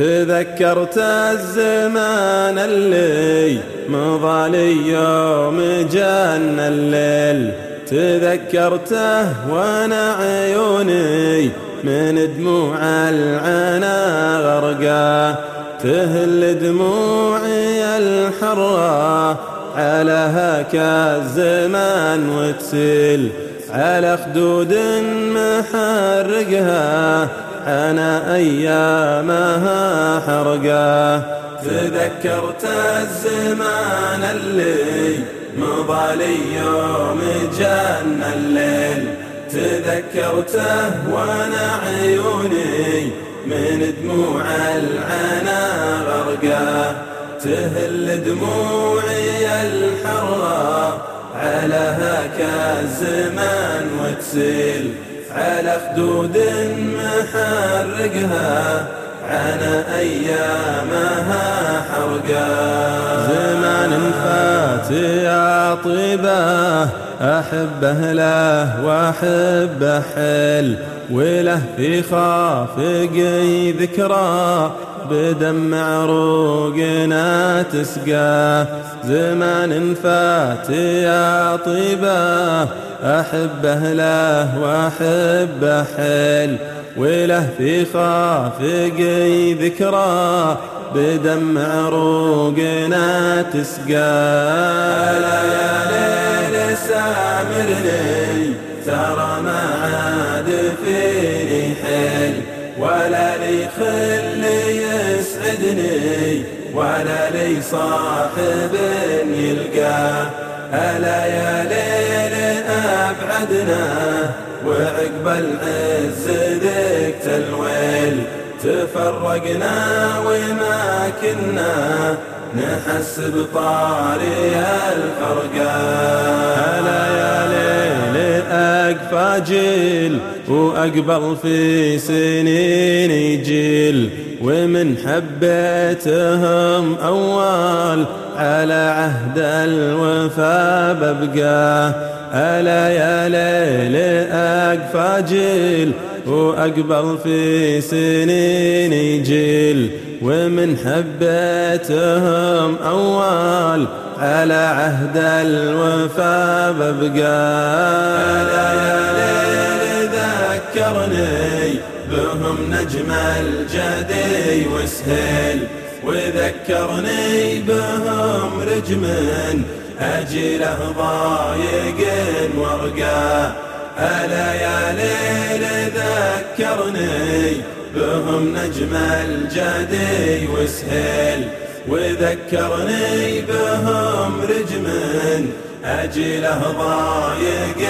تذكرت الزمان اللي مضى لي يوم جن الليل. تذكرته وأنا عيوني من دموع العنا غرقا. تهل دموعي الحرة على هكا الزمان وتسيل. على خدود محرقها أنا أيامها حرقا. تذكرت الزمان اللي مضى لي يوم جن الليل. تذكرته وأنا عيوني من دموع العنا غرقا. تهل دموعي الحرة على هكا الزمان وتسيل. على خدود محرقها عن أيامها حرقا زمان فات يا طيبه أحبه له وأحبه حل وله في خافقي ذكرى بدمع روقنا تسقى. زمان فات يا طيبه أحبه له وأحبه حل وله في خافقي ذكرى بدمع روقنا تسقى. يا ليل سامرني ترى ما عاد فيني حيل. ولا لي خل يسعدني ولا لي صاحب يلقى. ألا يا ليل أبعدنا وعقب العز ذكت الويل تفرقنا وما كنا نحس بطاري الفرقة. هلا يا ليل أقفى جيل وأقبل في سنين يجيل ومن حبيتهم أول على عهد الوفا ببقى. ألا يا ليل أقفى جيل وأقبل في سنين يجيل ومن حبيتهم أول على عهد الوفا ببقى. ذكرني بهم نجم الجدي وسهل وذكرني بهم رجم أجله ضايق ورقا ألا يا ليل ذكرني بهم نجم الجدي وسهل وذكرني بهم رجم أجله ضايق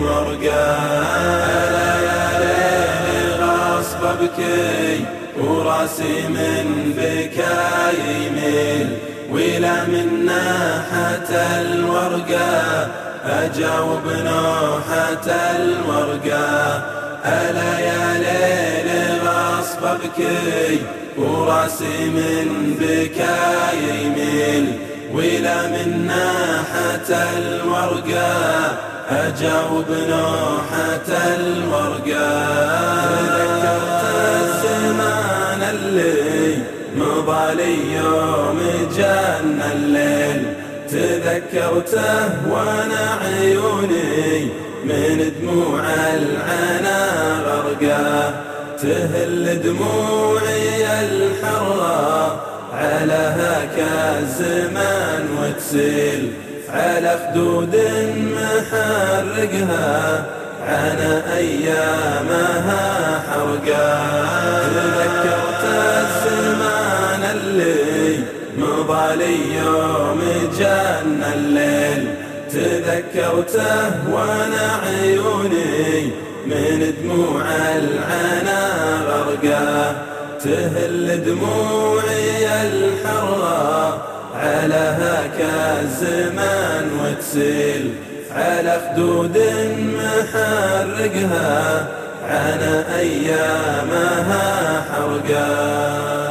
ورقا ألا يا ليل غصب بكي وراسي من بكاي يميل ولا من ناحة الورقة أجاوب نوحة الورقة ألا يا ليل غصب بكي وراسي من بكاي يميل. ولا من ناحة الورقة أجاوب نوحة الورقة الزمان اللي مضى لي يوم جن الليل. تذكرته وأنا عيوني من دموع العنا غرقا. تهل دموعي الحرة على هكا الزمان وتسيل على خدود محرقها عن أيامها حرقا. مضى يوم جن الليل. تذكرته وأنا عيوني من دموع العنا غرقا. تهل دموعي الحرة على هكا الزمان وتسيل. على خدود محرقها عن أيامها حرقا.